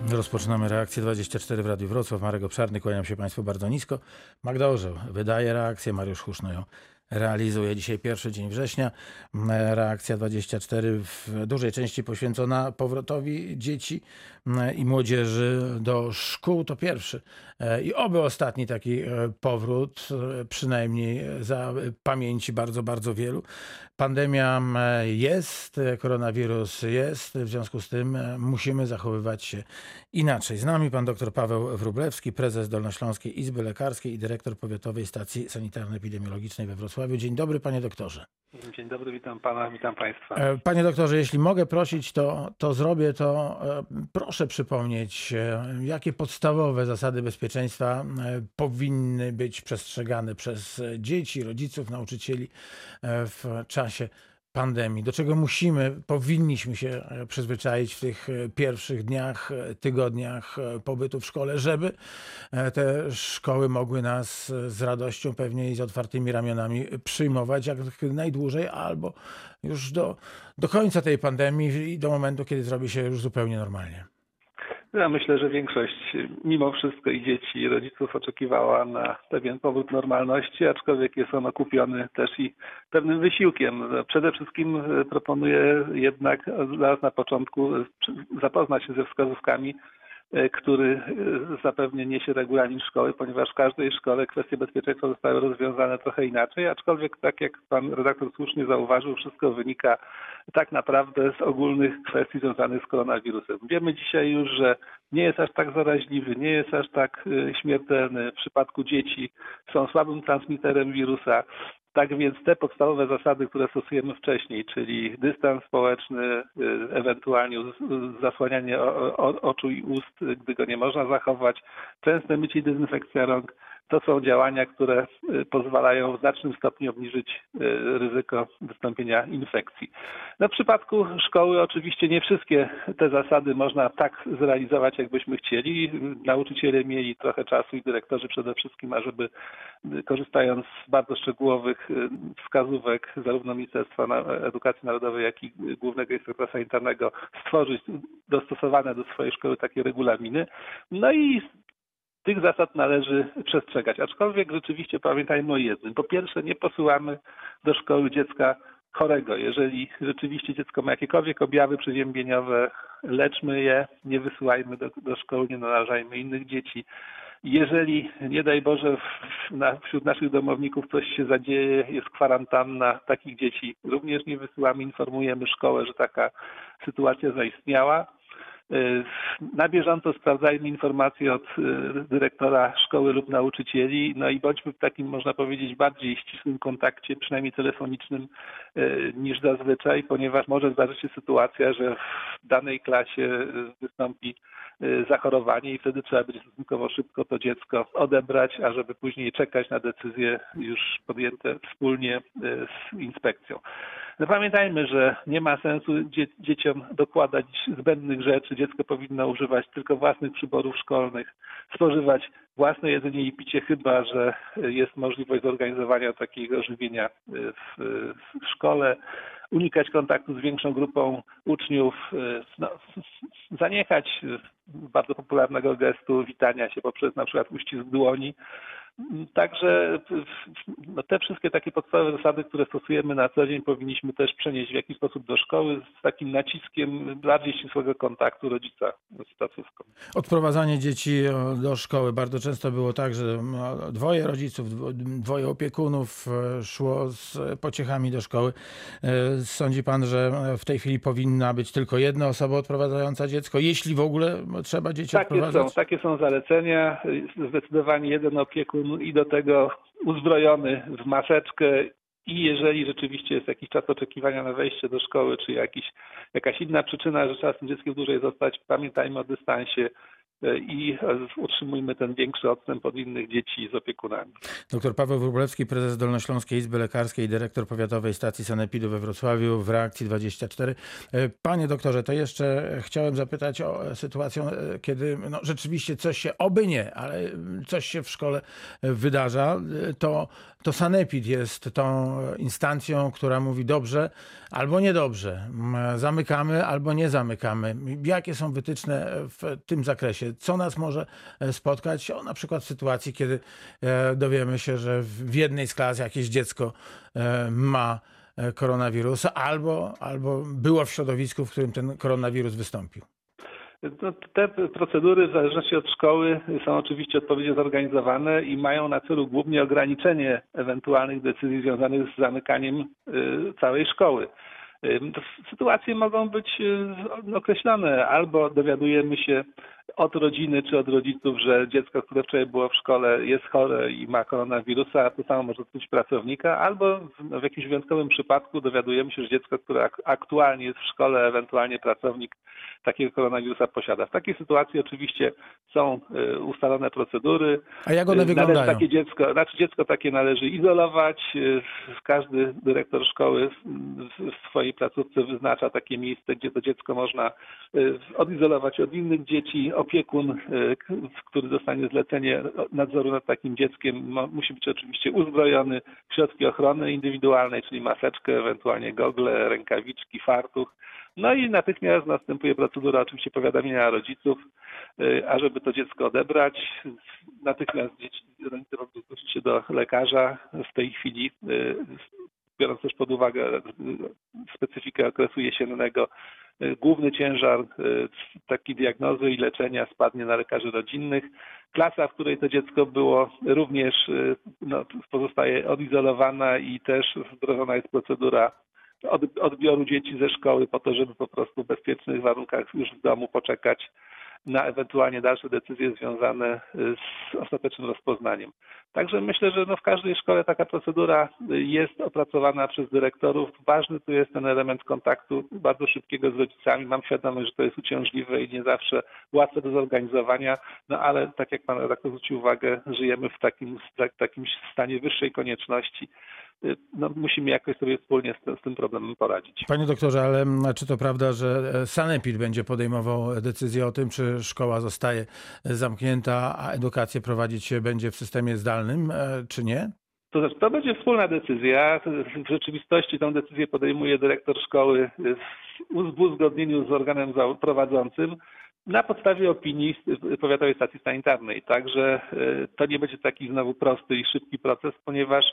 Rozpoczynamy reakcję 24 w Radiu Wrocław. Marek Obszarny, kłaniam się Państwu bardzo nisko. Magda Orzeł wydaje reakcję, Mariusz Huszno ją realizuje. Dzisiaj pierwszy dzień września. Reakcja 24 w dużej części poświęcona powrotowi dzieci i młodzieży do szkół. To pierwszy i oby ostatni taki e, powrót, e, przynajmniej za pamięci bardzo, bardzo wielu. Pandemia jest, koronawirus jest, w związku z tym musimy zachowywać się inaczej. Z nami pan dr Paweł Wrublewski, prezes Dolnośląskiej Izby Lekarskiej i dyrektor Powiatowej Stacji Sanitarno-Epidemiologicznej we Wrocławiu. Dzień dobry, panie doktorze. Dzień dobry, witam pana, witam państwa. Panie doktorze, jeśli mogę prosić, to, to zrobię to. Proszę przypomnieć, jakie podstawowe zasady bezpieczeństwa powinny być przestrzegane przez dzieci, rodziców, nauczycieli w czasie pandemii, do czego musimy, powinniśmy się przyzwyczaić w tych pierwszych dniach, tygodniach pobytu w szkole, żeby te szkoły mogły nas z radością pewnie i z otwartymi ramionami przyjmować jak najdłużej, albo już do, do końca tej pandemii i do momentu, kiedy zrobi się już zupełnie normalnie. Ja myślę, że większość mimo wszystko i dzieci, i rodziców oczekiwała na pewien powrót normalności, aczkolwiek jest on okupiony też i pewnym wysiłkiem. Przede wszystkim proponuję jednak zaraz na początku zapoznać się ze wskazówkami E, który e, zapewnie niesie regulamin szkoły, ponieważ w każdej szkole kwestie bezpieczeństwa zostały rozwiązane trochę inaczej, aczkolwiek tak jak pan redaktor słusznie zauważył, wszystko wynika tak naprawdę z ogólnych kwestii związanych z koronawirusem. Wiemy dzisiaj już, że nie jest aż tak zaraźliwy, nie jest aż tak e, śmiertelny. W przypadku dzieci są słabym transmiterem wirusa. Tak więc te podstawowe zasady, które stosujemy wcześniej, czyli dystans społeczny, y, ewentualnie zasłanianie oczu i ust, gdy go nie można zachować, częste mycie i dezynfekcja rąk, to są działania, które y, pozwalają w znacznym stopniu obniżyć y, ryzyko wystąpienia infekcji. No w przypadku szkoły oczywiście nie wszystkie te zasady można tak zrealizować, jakbyśmy chcieli. Nauczyciele mieli trochę czasu i dyrektorzy przede wszystkim, ażeby y, korzystając z bardzo szczegółowych wskazówek zarówno Ministerstwa Edukacji Narodowej, jak i Głównego Inspektora Sanitarnego stworzyć dostosowane do swojej szkoły takie regulaminy. No i tych zasad należy przestrzegać. Aczkolwiek rzeczywiście pamiętajmy o jednym. Po pierwsze, nie posyłamy do szkoły dziecka chorego. Jeżeli rzeczywiście dziecko ma jakiekolwiek objawy przeziębieniowe, leczmy je, nie wysyłajmy do, do szkoły, nie narażajmy innych dzieci. Jeżeli, nie daj Boże, na, wśród naszych domowników coś się zadzieje, jest kwarantanna, takich dzieci również nie wysyłamy, informujemy szkołę, że taka sytuacja zaistniała. Y, na bieżąco sprawdzajmy informacje od y, dyrektora szkoły lub nauczycieli, no i bądźmy w takim, można powiedzieć, bardziej ścisłym kontakcie, przynajmniej telefonicznym, y, niż zazwyczaj, ponieważ może zdarzyć się sytuacja, że w danej klasie wystąpi zachorowanie i wtedy trzeba będzie stosunkowo szybko to dziecko odebrać, a żeby później czekać na decyzje już podjęte wspólnie z inspekcją. No pamiętajmy, że nie ma sensu dzie dzieciom dokładać zbędnych rzeczy. Dziecko powinno używać tylko własnych przyborów szkolnych, spożywać własne jedzenie i picie, chyba że jest możliwość zorganizowania takiego żywienia w, w szkole, unikać kontaktu z większą grupą uczniów, no, zaniechać bardzo popularnego gestu witania się poprzez na przykład uścisk dłoni, Także no, te wszystkie takie podstawowe zasady, które stosujemy na co dzień, powinniśmy też przenieść w jakiś sposób do szkoły z takim naciskiem bardziej ścisłego kontaktu rodzica z placówką. Odprowadzanie dzieci do szkoły bardzo często było tak, że dwoje rodziców, dwoje opiekunów e, szło z pociechami do szkoły. E, sądzi pan, że w tej chwili powinna być tylko jedna osoba odprowadzająca dziecko, jeśli w ogóle trzeba dzieci takie odprowadzać? Są, takie są zalecenia. Zdecydowanie jeden opiekun i do tego uzbrojony w maseczkę. I jeżeli rzeczywiście jest jakiś czas oczekiwania na wejście do szkoły, czy jakiś, jakaś inna przyczyna, że trzeba z tym dzieckiem dłużej zostać, pamiętajmy o dystansie i e, utrzymujmy ten większy odstęp od innych dzieci z opiekunami. Dr Paweł Wróblewski, prezes Dolnośląskiej Izby Lekarskiej i dyrektor powiatowej stacji Sanepidu we Wrocławiu w reakcji 24. E, Panie doktorze, to jeszcze chciałem zapytać o sytuację, e, kiedy no, rzeczywiście coś się, oby nie, ale coś się w szkole wydarza, E, to, to Sanepid jest tą instancją, która mówi dobrze albo niedobrze, M, zamykamy albo nie zamykamy. Jakie są wytyczne w tym zakresie? Co nas może e, spotkać? O, na przykład w sytuacji, kiedy e, dowiemy się, że w jednej z klas jakieś dziecko e, ma koronawirusa albo, albo było w środowisku, w którym ten koronawirus wystąpił. No, te procedury w zależności od szkoły są oczywiście odpowiednio zorganizowane i mają na celu głównie ograniczenie ewentualnych decyzji związanych z zamykaniem y, całej szkoły. Y, Sytuacje mogą być y, określone albo dowiadujemy się od rodziny czy od rodziców, że dziecko, które wczoraj było w szkole jest chore i ma koronawirusa, a to samo może dotyczyć pracownika, albo w, w jakimś wyjątkowym przypadku dowiadujemy się, że dziecko, które ak- aktualnie jest w szkole, ewentualnie pracownik takiego koronawirusa posiada. W takiej sytuacji oczywiście są y, ustalone procedury. A jak one Należy wyglądają? takie dziecko, znaczy dziecko takie należy izolować. Y, Każdy dyrektor szkoły w- w swojej placówce wyznacza takie miejsce, gdzie to dziecko można y, odizolować od innych dzieci. Opiekun, k- który dostanie zlecenie nadzoru nad takim dzieckiem, musi być oczywiście uzbrojony w środki ochrony indywidualnej, czyli maseczkę, ewentualnie gogle, rękawiczki, fartuch. No i natychmiast następuje procedura oczywiście powiadamiania rodziców, y, ażeby to dziecko odebrać. Natychmiast dzieci, rodzice powinni zgłosić się do lekarza w tej chwili, y, biorąc też pod uwagę specyfikę okresu jesiennego. Y, Główny ciężar y, takiej diagnozy i leczenia spadnie na lekarzy rodzinnych. Klasa, w której to dziecko było, również y, no, pozostaje odizolowana i też wdrożona jest procedura od- odbioru dzieci ze szkoły po to, żeby po prostu w bezpiecznych warunkach już w domu poczekać na ewentualnie dalsze decyzje związane y, z ostatecznym rozpoznaniem. Także myślę, że no w każdej szkole taka procedura y, jest opracowana przez dyrektorów. Ważny tu jest ten element kontaktu bardzo szybkiego z rodzicami. Mam świadomość, że to jest uciążliwe i nie zawsze łatwe do zorganizowania, no ale tak jak pan redaktor zwrócił uwagę, żyjemy w takim, takim stanie wyższej konieczności. Y, No, musimy jakoś sobie wspólnie z, tym- z tym problemem poradzić. Panie doktorze, ale mm, czy to prawda, że e, Sanepid będzie podejmował decyzję o tym, czy szkoła zostaje e, zamknięta, a edukację prowadzić się będzie w systemie zdalnym, e, czy nie? To znaczy, to będzie wspólna decyzja. W rzeczywistości tę decyzję podejmuje dyrektor szkoły w uzgodnieniu z organem prowadzącym na podstawie opinii Powiatowej Stacji Sanitarnej. Także to nie będzie taki znowu prosty i szybki proces, ponieważ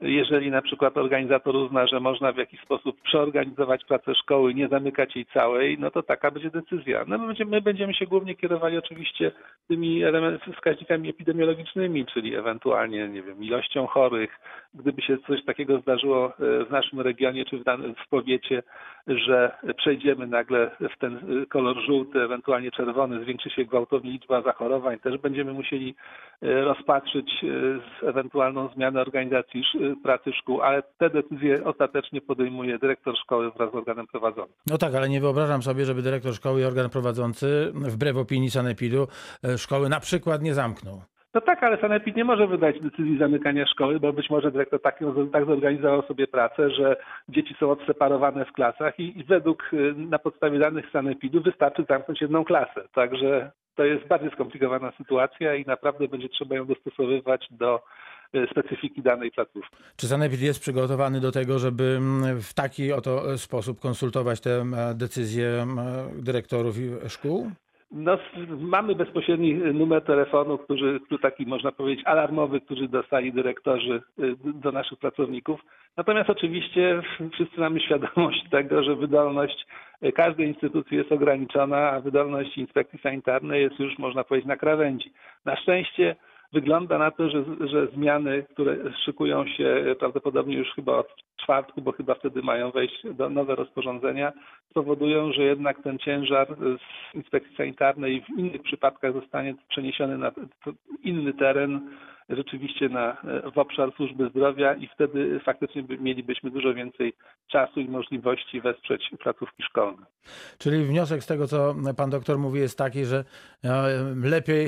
jeżeli na przykład organizator uzna, że można w jakiś sposób przeorganizować pracę szkoły, nie zamykać jej całej, no to taka będzie decyzja. No my będziemy, my będziemy się głównie kierowali oczywiście tymi wskaźnikami epidemiologicznymi, czyli ewentualnie, nie wiem, ilością chorych. Gdyby się coś takiego zdarzyło e, w naszym regionie czy w, w powiecie, że przejdziemy nagle w ten e, kolor żółty, ewentualnie czerwony, zwiększy się gwałtownie liczba zachorowań, też będziemy musieli e, rozpatrzyć ewentualną zmianę organizacji pracy szkół, ale te decyzje ostatecznie podejmuje dyrektor szkoły wraz z organem prowadzącym. No tak, ale nie wyobrażam sobie, żeby dyrektor szkoły i organ prowadzący, wbrew opinii Sanepidu, e, szkoły na przykład nie zamknął. No tak, ale Sanepid nie może wydać decyzji zamykania szkoły, bo być może dyrektor tak, tak zorganizował sobie pracę, że dzieci są odseparowane w klasach i, i według, y, na podstawie danych Sanepidu wystarczy zamknąć jedną klasę. Także to jest bardziej skomplikowana sytuacja i naprawdę będzie trzeba ją dostosowywać do specyfiki danej placówki. Czy Sanepid jest przygotowany do tego, żeby mm, w taki oto e, sposób konsultować te m, decyzje dyrektorów szkół? No, mamy bezpośredni numer telefonu, który, który taki można powiedzieć alarmowy, który dostali dyrektorzy do naszych pracowników. Natomiast oczywiście wszyscy mamy świadomość tego, że wydolność każdej instytucji jest ograniczona, a wydolność inspekcji sanitarnej jest już można powiedzieć na krawędzi. Na szczęście wygląda na to, że, że zmiany, które szykują się prawdopodobnie już chyba od czwartku, bo chyba wtedy mają wejść do nowe rozporządzenia, spowodują, że jednak ten ciężar z inspekcji sanitarnej w innych przypadkach zostanie przeniesiony na inny teren rzeczywiście na, w obszar służby zdrowia i wtedy faktycznie by- mielibyśmy dużo więcej czasu i możliwości wesprzeć placówki szkolne. Czyli wniosek z tego, co pan doktor mówi, jest taki, że e, lepiej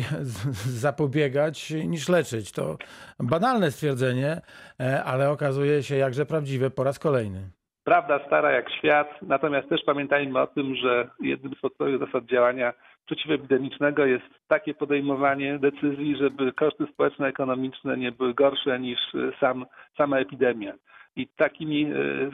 zapobiegać niż leczyć. To banalne stwierdzenie, e, ale okazuje się jakże prawdziwe po raz kolejny. Prawda stara jak świat, natomiast też pamiętajmy o tym, że jednym z podstawowych zasad działania przeciwepidemicznego jest takie podejmowanie decyzji, żeby koszty społeczno-ekonomiczne nie były gorsze niż y, sam, sama epidemia. I takimi y,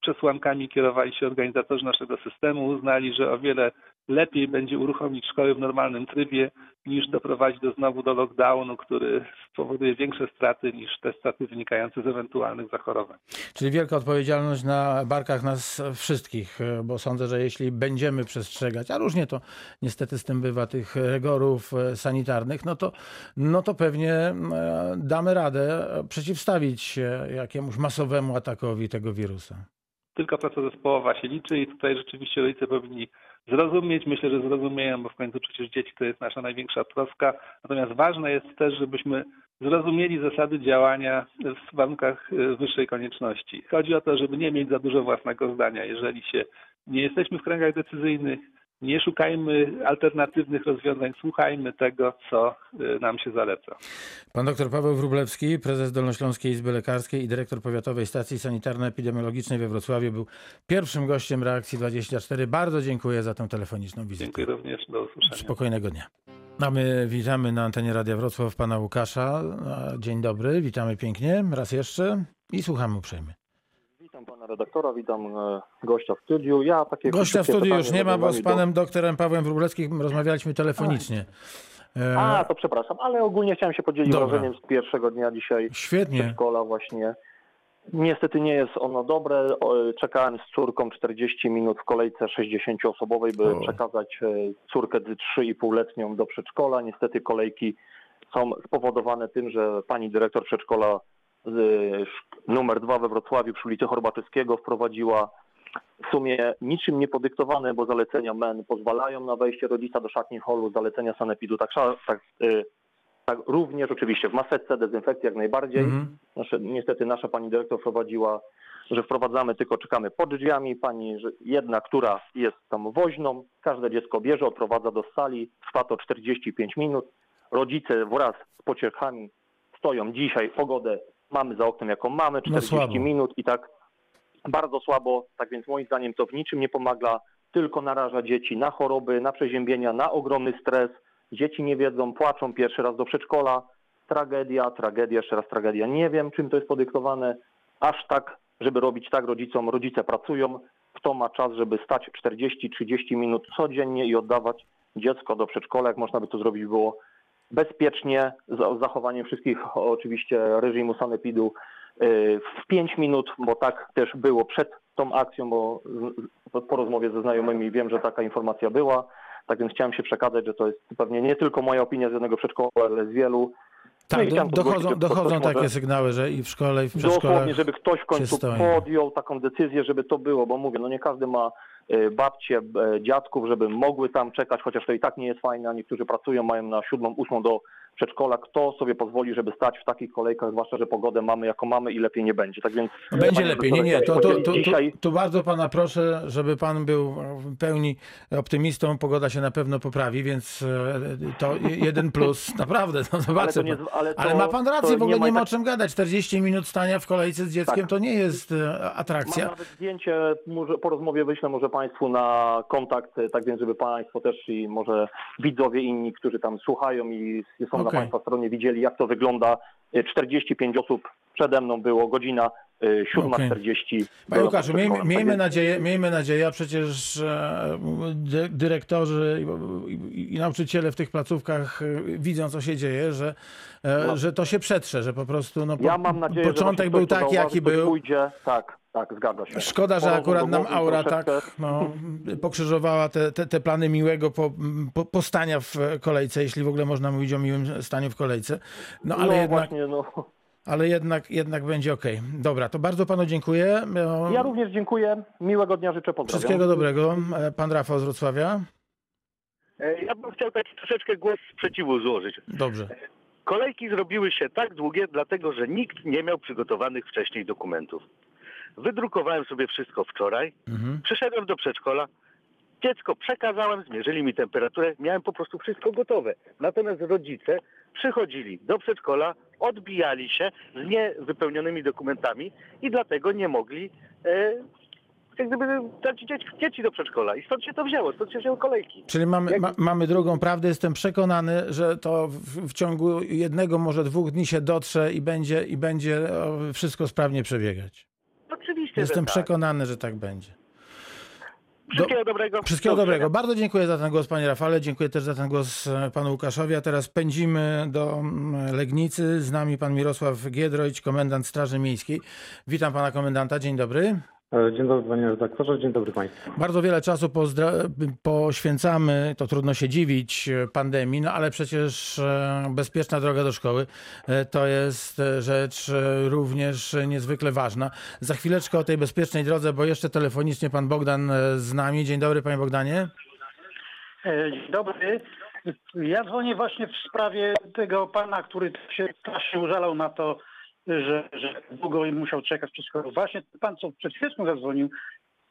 przesłankami kierowali się organizatorzy naszego systemu, uznali, że o wiele lepiej będzie uruchomić szkoły w normalnym trybie, niż doprowadzić do znowu do lockdownu, który spowoduje większe straty niż te straty wynikające z ewentualnych zachorowań. Czyli wielka odpowiedzialność na barkach nas wszystkich, e, bo sądzę, że jeśli będziemy przestrzegać, a różnie to niestety z tym bywa, tych rygorów e, sanitarnych, no to, no to pewnie e, damy radę przeciwstawić się jakiemuś masowemu atakowi tego wirusa. tylko praca zespołowa się liczy i tutaj rzeczywiście rodzice powinni zrozumieć. Myślę, że zrozumieją, bo w końcu przecież dzieci to jest nasza największa troska. Natomiast ważne jest też, żebyśmy zrozumieli zasady działania w warunkach y, wyższej konieczności. Chodzi o to, żeby nie mieć za dużo własnego zdania. Jeżeli się nie jesteśmy w kręgach decyzyjnych, nie szukajmy alternatywnych rozwiązań, słuchajmy tego, co y, nam się zaleca. Pan dr Paweł Wróblewski, prezes Dolnośląskiej Izby Lekarskiej i dyrektor Powiatowej Stacji Sanitarno-Epidemiologicznej we Wrocławiu był pierwszym gościem Reakcji 24. Bardzo dziękuję za tę telefoniczną wizytę. Dziękuję również. Do usłyszenia. Spokojnego dnia. A my witamy na antenie Radia Wrocław pana Łukasza. Dzień dobry, witamy pięknie raz jeszcze i słuchamy uprzejmie. Witam pana redaktora, witam e, gościa w studiu. Ja takie Gościa w studiu już nie ma, bo z zadawałem do- panem doktorem Pawłem Wróblewskim rozmawialiśmy telefonicznie. E, A, to przepraszam, ale ogólnie chciałem się podzielić Dobra. wrażeniem z pierwszego dnia dzisiaj Świetnie. szkola właśnie. Niestety nie jest ono dobre. Czekałem z córką 40 minut w kolejce 60-osobowej, by O. przekazać e, córkę 3,5-letnią do przedszkola. Niestety kolejki są spowodowane tym, że pani dyrektor przedszkola numer 2 we Wrocławiu przy ulicy Horbaczewskiego wprowadziła w sumie niczym nie podyktowane, bo zalecenia MEN pozwalają na wejście rodzica do szatni holu, zalecenia sanepidu tak, tak, y, tak również oczywiście w maseczce, dezynfekcji jak najbardziej. Mhm. Nasze, niestety nasza pani dyrektor wprowadziła, że wprowadzamy, tylko czekamy pod drzwiami. Pani jedna, która jest tam woźną, każde dziecko bierze, odprowadza do sali, trwa to 45 minut. Rodzice wraz z pociechami stoją dzisiaj, pogodę mamy za oknem jaką mamy, 40 słabo. minut i tak bardzo słabo, tak więc moim zdaniem to w niczym nie pomaga, tylko naraża dzieci na choroby, na przeziębienia, na ogromny stres. Dzieci nie wiedzą, płaczą pierwszy raz do przedszkola. Tragedia, tragedia, jeszcze raz tragedia. Nie wiem, czym to jest podyktowane. Aż tak, żeby robić tak rodzicom. Rodzice pracują. Kto ma czas, żeby stać 40-30 minut codziennie i oddawać dziecko do przedszkola, jak można by to zrobić było bezpiecznie, z zachowaniem wszystkich oczywiście reżimu sanepidu yy, w 5 minut, bo tak też było przed tą akcją, bo po rozmowie ze znajomymi wiem, że taka informacja była. Tak więc chciałem się przekazać, że to jest pewnie nie tylko moja opinia z jednego przedszkola, ale z wielu. No Tak, do, chciałem dochodzą, podgłosić, że dochodzą takie sygnały, że i w szkole, i w przedszkolach. Dosłownie, żeby ktoś w końcu podjął taką decyzję, żeby to było, bo mówię, no nie każdy ma babcie, e, dziadków, żeby mogły tam czekać, chociaż to i tak nie jest fajne, a niektórzy pracują, mają na siódmą, ósmą do przedszkola. Kto sobie pozwoli, żeby stać w takich kolejkach, zwłaszcza, że pogodę mamy jaką mamy i lepiej nie będzie. Tak więc Będzie panie lepiej. Nie, nie, to, to, to, to, bardzo pana proszę, żeby pan był w pełni optymistą. Pogoda się na pewno poprawi, więc e, to jeden plus. Naprawdę, no ale, zobaczę. ale, ma pan rację, w ogóle nie ma o tak- czym gadać. 40 minut stania w kolejce z dzieckiem Tak. to nie jest e, Mam atrakcja. nawet zdjęcie, może po rozmowie wyślę może Państwu na kontakt, tak więc żeby Państwo też i może widzowie inni, którzy tam słuchają i są na Okej. Państwa stronie widzieli jak to wygląda. 45 osób przede mną było, godzina y, 7.40. Panie Łukaszu, miejmy, Tak miejmy, nadzieję, miejmy nadzieję, a przecież e, dy, dyrektorzy i, i, i nauczyciele w tych placówkach e, widzą, co się dzieje, że, e, No. że to się przetrze, że po prostu no, po, Ja mam nadzieję, początek był taki, jaki był. Pójdzie. Tak, tak, zgadza się. Szkoda, że akurat nam aura tak no, pokrzyżowała te, te, te plany miłego po, po, postania w kolejce, jeśli w ogóle można mówić o miłym staniu w kolejce. No ale no jednak, właśnie, no. ale jednak, jednak będzie okej. Dobra, to bardzo panu dziękuję. No, Ja również dziękuję. Miłego dnia życzę, pozdrawiam. Wszystkiego dobrego. Pan Rafał z Wrocławia. E, Ja bym chciał taki troszeczkę głos sprzeciwu złożyć. Dobrze. Kolejki zrobiły się tak długie, dlatego że nikt nie miał przygotowanych wcześniej dokumentów. Wydrukowałem sobie wszystko wczoraj, Mhm. przyszedłem do przedszkola, dziecko przekazałem, zmierzyli mi temperaturę, miałem po prostu wszystko gotowe. Natomiast rodzice przychodzili do przedszkola, odbijali się z niewypełnionymi dokumentami i dlatego nie mogli e, jak gdyby dać dzieci, dzieci do przedszkola. I stąd się to wzięło, stąd się wzięły kolejki. Czyli mamy, Jak- ma, mamy drugą prawdę. Jestem przekonany, że to w, w ciągu jednego, może dwóch dni się dotrze i będzie, i będzie wszystko sprawnie przebiegać. Oczywiście, Jestem tak. przekonany, że tak będzie. Wszystkiego dobrego. Wszystkiego Do dobrego. Bardzo dziękuję za ten głos, panie Rafale. Dziękuję też za ten głos e, panu Łukaszowi. A teraz pędzimy do mm, Legnicy. Z nami pan Mirosław Giedroyć, komendant Straży Miejskiej. Witam pana komendanta. Dzień dobry. E, Dzień dobry panie redaktorze, dzień dobry państwu. Bardzo wiele czasu pozdra- poświęcamy, to trudno się dziwić, e, pandemii, no ale przecież e, bezpieczna droga do szkoły to jest rzecz również niezwykle ważna. Za chwileczkę o tej bezpiecznej drodze, bo jeszcze telefonicznie pan Bogdan z nami. Dzień dobry panie Bogdanie. Dzień dobry. Ja dzwonię właśnie w sprawie tego pana, który się strasznie użalał na to, że, że długo musiał czekać przez chorobę. Właśnie ten pan, co przed chwilą zadzwonił,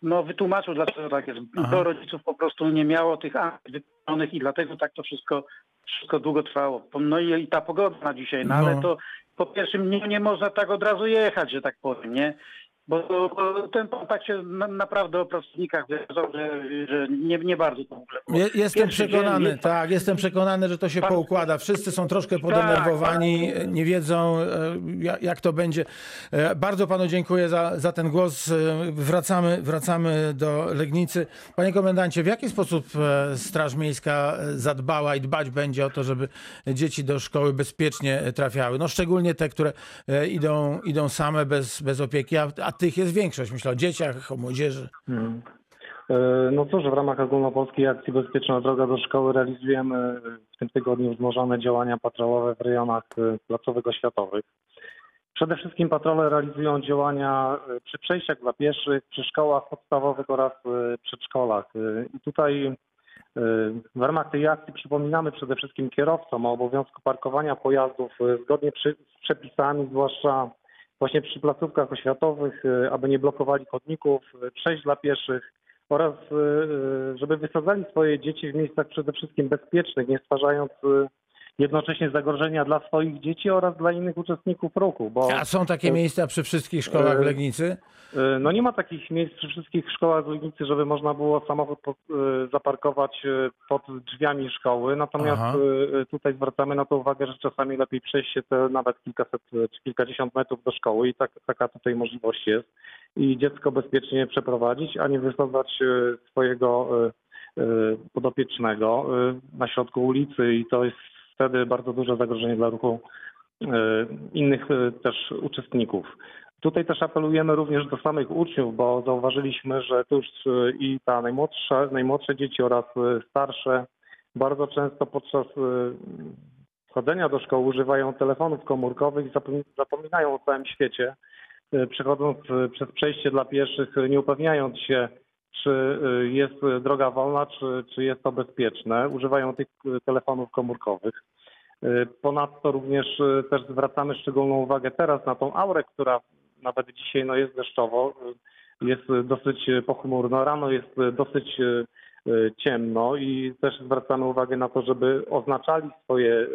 no wytłumaczył, dlaczego tak jest. Aha. Bo rodziców po prostu nie miało tych akt wypełnionych i dlatego tak to wszystko, wszystko długo trwało. No i, i ta pogoda na dzisiaj, no, No. ale to po pierwsze nie, nie można tak od razu jechać, że tak powiem, nie? Bo, bo ten pan tak się na, naprawdę o pracownikach wyrażał, że, że nie, nie bardzo to w ogóle było. Jestem Pierwszy przekonany, jest- tak, jestem przekonany, że to się Pan- poukłada. Wszyscy są troszkę podenerwowani, nie wiedzą e, ja- jak to będzie. E, Bardzo panu dziękuję za, za ten głos. E, Wracamy, wracamy do Legnicy. Panie komendancie, w jaki sposób Straż Miejska zadbała i dbać będzie o to, żeby dzieci do szkoły bezpiecznie trafiały? No szczególnie te, które idą, idą same bez, bez opieki, a, a tych jest większość. Myślę o dzieciach, o młodzieży. Mhm. E, No cóż, w ramach ogólnopolskiej akcji Bezpieczna Droga do Szkoły realizujemy w tym tygodniu wzmożone działania patrolowe w rejonach e, placowych oświatowych. Przede wszystkim patrole realizują działania e, przy przejściach dla pieszych, przy szkołach podstawowych oraz e, przedszkolach. E, I tutaj e, w ramach tej akcji przypominamy przede wszystkim kierowcom o obowiązku parkowania pojazdów e, zgodnie z przepisami, zwłaszcza właśnie przy placówkach oświatowych, e, aby nie blokowali chodników, e, przejść dla pieszych oraz e, żeby wysadzali swoje dzieci w miejscach przede wszystkim bezpiecznych, nie stwarzając jednocześnie zagrożenia dla swoich dzieci oraz dla innych uczestników ruchu, bo A są takie miejsca przy wszystkich szkołach w E, Legnicy? e, no nie ma takich miejsc przy wszystkich szkołach w Legnicy, żeby można było samochód e, zaparkować e, pod drzwiami szkoły. Natomiast Aha. e, tutaj zwracamy na to uwagę, że czasami lepiej przejść się te nawet kilkaset e, czy kilkadziesiąt metrów do szkoły i tak, taka tutaj możliwość jest. I dziecko bezpiecznie przeprowadzić, a nie wysadzać e, swojego e, e, podopiecznego e, na środku ulicy i to jest wtedy bardzo duże zagrożenie dla ruchu e, innych e, też uczestników. Tutaj też apelujemy również do samych uczniów, bo zauważyliśmy, że tu już e, i ta najmłodsza, najmłodsze dzieci oraz starsze bardzo często podczas chodzenia do szkoły używają telefonów komórkowych i zapom- zapominają o całym świecie. Przechodząc przez przejście dla pieszych, nie upewniając się, czy e, jest e, droga wolna, czy, czy jest to bezpieczne, używają tych e, telefonów komórkowych. Ponadto również też zwracamy szczególną uwagę teraz na tą aurę, która nawet dzisiaj no, jest deszczowo, jest dosyć pochmurno, rano jest dosyć ciemno i też zwracamy uwagę na to, żeby oznaczali swoje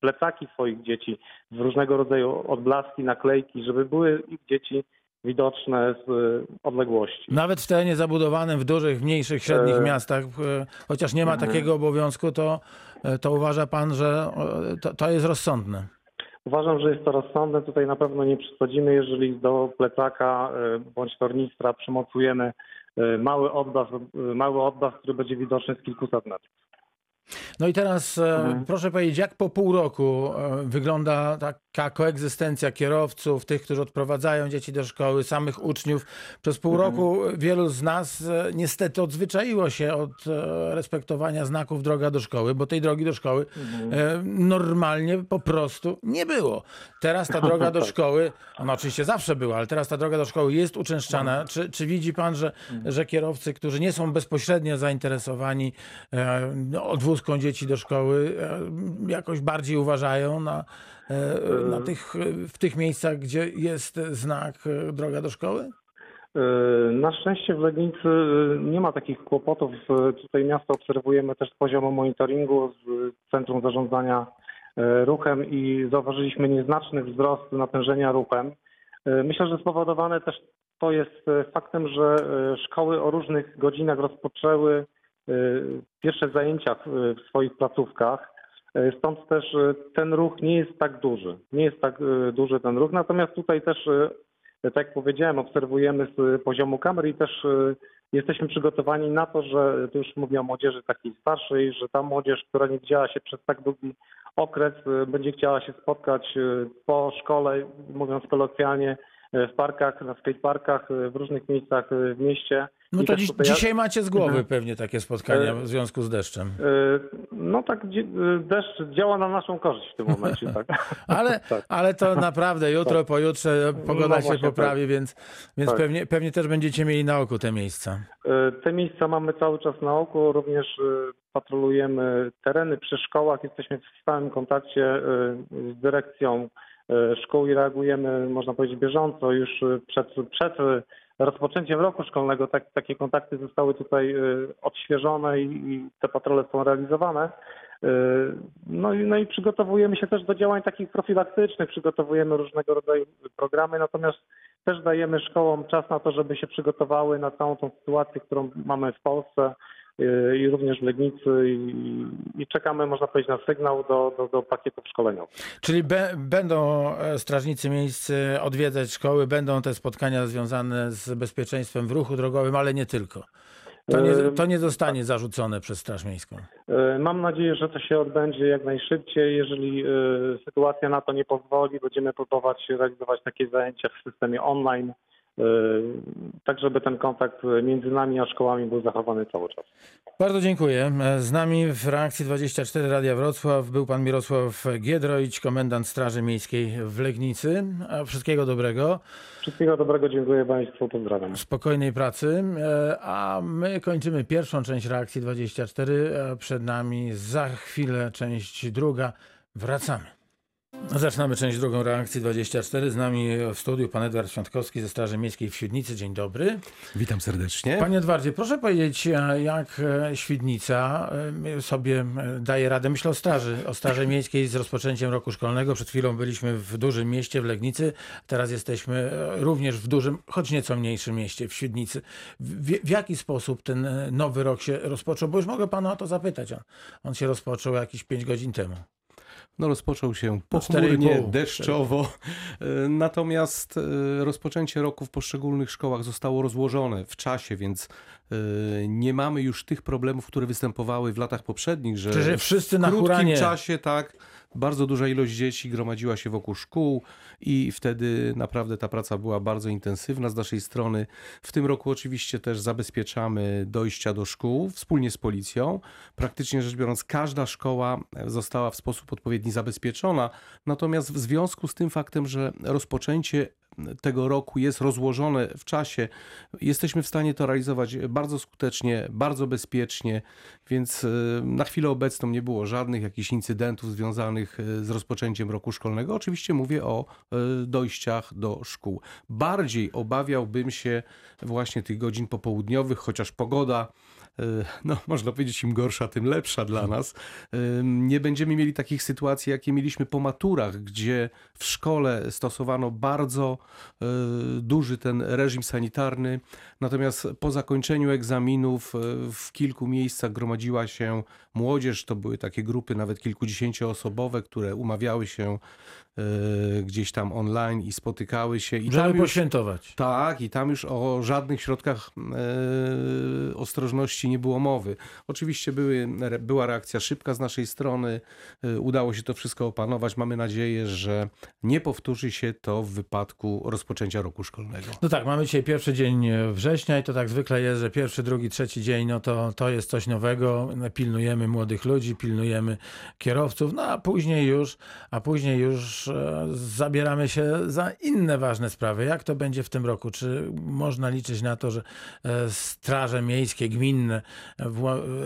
plecaki swoich dzieci w różnego rodzaju odblaski, naklejki, żeby były ich dzieci widoczne z e, odległości. Nawet w terenie zabudowanym, w dużych, mniejszych, średnich E, miastach, e, chociaż nie ma mhm. takiego obowiązku, to, e, to uważa pan, że to, to jest rozsądne. Uważam, że jest to rozsądne. Tutaj na pewno nie przesadzimy, jeżeli do plecaka bądź tornistra przymocujemy mały odblask, e, mały odblask, który będzie widoczny z kilkuset metrów. No i teraz e, Mhm. proszę powiedzieć, jak po pół roku e, wygląda taka koegzystencja kierowców, tych, którzy odprowadzają dzieci do szkoły, samych uczniów. Przez pół Mhm. roku wielu z nas e, niestety odzwyczaiło się od respektowania znaków droga do szkoły, bo tej drogi do szkoły e, normalnie po prostu nie było. Teraz ta droga do Tak. szkoły, ona oczywiście zawsze była, ale teraz ta droga do szkoły jest uczęszczana. Czy, czy widzi pan, że, że kierowcy, którzy nie są bezpośrednio zainteresowani no, wózką dzieci do szkoły e, jakoś bardziej uważają na, e, na tych, w tych miejscach, gdzie jest znak e, droga do szkoły? E, Na szczęście w Legnicy e, nie ma takich kłopotów. E, Tutaj miasto obserwujemy też z poziomu monitoringu z Centrum Zarządzania e, Ruchem i zauważyliśmy nieznaczny wzrost natężenia ruchem. E, Myślę, że spowodowane też to jest e, faktem, że e, szkoły o różnych godzinach rozpoczęły e, pierwsze zajęcia w swoich placówkach. E, Stąd też e, ten ruch nie jest tak duży. Nie jest tak duży ten ruch. Natomiast tutaj też tak jak powiedziałem, obserwujemy z poziomu kamer i też jesteśmy przygotowani na to, że tu już mówię o młodzieży takiej starszej, że ta młodzież, która nie widziała się przez tak długi okres, będzie chciała się spotkać po szkole, mówiąc kolokwialnie, w parkach, na skateparkach, w różnych miejscach w mieście. No I to też dziś, tutaj dzisiaj macie z głowy Mhm. pewnie takie spotkania E, w związku z deszczem. E, No tak, e, deszcz działa na naszą korzyść w tym momencie, tak. Ale, Tak. ale to naprawdę jutro, pojutrze pogoda No się właśnie, poprawi, więc, więc Tak. pewnie, pewnie też będziecie mieli na oku te miejsca. Te miejsca mamy cały czas na oku, również patrolujemy tereny przy szkołach, jesteśmy w stałym kontakcie z dyrekcją szkół i reagujemy, można powiedzieć, bieżąco. Już przed, przed rozpoczęciem roku szkolnego. Tak, takie kontakty zostały tutaj e, odświeżone i, i te patrole są realizowane. E, No i, no i przygotowujemy się też do działań takich profilaktycznych, przygotowujemy różnego rodzaju programy, natomiast też dajemy szkołom czas na to, żeby się przygotowały na całą tą sytuację, którą mamy w Polsce i również w Legnicy i, i czekamy, można powiedzieć, na sygnał do, do, do pakietów szkoleniowych. Czyli be, będą e, strażnicy miejscy odwiedzać szkoły, będą te spotkania związane z bezpieczeństwem w ruchu drogowym, ale nie tylko. To nie, E, to nie zostanie zarzucone przez Straż Miejską. Yy, Mam nadzieję, że to się odbędzie jak najszybciej. Jeżeli sytuacja na to nie pozwoli, będziemy próbować realizować takie zajęcia w systemie online, tak żeby ten kontakt między nami a szkołami był zachowany cały czas. Bardzo dziękuję. E, Z nami w reakcji 24 Radia Wrocław był pan Mirosław Giedroyć, komendant Straży Miejskiej w Legnicy. E, Wszystkiego dobrego. Wszystkiego dobrego, dziękuję Państwu, pozdrawiam. spokojnej pracy, e, a my kończymy pierwszą część reakcji 24. e, Przed nami za chwilę część druga. Wracamy. Zaczynamy część drugą reakcji 24. Z nami w studiu pan Edward Świątkowski ze Straży Miejskiej w Świdnicy. Dzień dobry. Witam serdecznie. Panie Edwardzie, proszę powiedzieć, e, jak e, Świdnica e, sobie daje radę. Myślę o Straży, o Straży Miejskiej z rozpoczęciem roku szkolnego. Przed chwilą byliśmy w dużym mieście, w Legnicy. Teraz jesteśmy również w dużym, choć nieco mniejszym mieście, w Świdnicy. W, w jaki sposób ten nowy rok się rozpoczął? Bo już mogę pana o to zapytać. On, on się rozpoczął jakieś 5 godzin temu. No rozpoczął się pochmurnie, deszczowo. E, Natomiast e, rozpoczęcie roku w poszczególnych szkołach zostało rozłożone w czasie, więc e, nie mamy już tych problemów, które występowały w latach poprzednich, że że wszyscy w na krótkim huranie... czasie tak bardzo duża ilość dzieci gromadziła się wokół szkół i wtedy naprawdę ta praca była bardzo intensywna z naszej strony. W tym roku oczywiście też zabezpieczamy dojścia do szkół wspólnie z policją. Praktycznie rzecz biorąc, każda szkoła została w sposób odpowiedni zabezpieczona. Natomiast w związku z tym faktem, że rozpoczęcie tego roku jest rozłożone w czasie, jesteśmy w stanie to realizować bardzo skutecznie, bardzo bezpiecznie, więc y, na chwilę obecną nie było żadnych jakichś incydentów związanych y, z rozpoczęciem roku szkolnego. Oczywiście mówię o y, dojściach do szkół. Bardziej obawiałbym się właśnie tych godzin popołudniowych, chociaż pogoda no, można powiedzieć, im gorsza, tym lepsza dla nas. Y, Nie będziemy mieli takich sytuacji, jakie mieliśmy po maturach, gdzie w szkole stosowano bardzo y, duży ten reżim sanitarny, natomiast po zakończeniu egzaminów y, w kilku miejscach gromadziła się młodzież, to były takie grupy nawet kilkudziesięcioosobowe, które umawiały się y, gdzieś tam online i spotykały się. I Żeby tam już, poświętować. tak, i tam już o żadnych środkach e, ostrożności nie było mowy. Oczywiście były, była reakcja szybka z naszej strony, e, udało się to wszystko opanować. Mamy nadzieję, że nie powtórzy się to w wypadku rozpoczęcia roku szkolnego. No tak, mamy dzisiaj pierwszy dzień e, września i to tak zwykle jest, że pierwszy, drugi, trzeci dzień, no to, to jest coś nowego. Pilnujemy młodych ludzi, pilnujemy kierowców, no a później już, a później już e, zabieramy się za inne ważne sprawy. Jak to będzie w tym roku? Czy można liczyć na to, że e, straże miejskie, gminne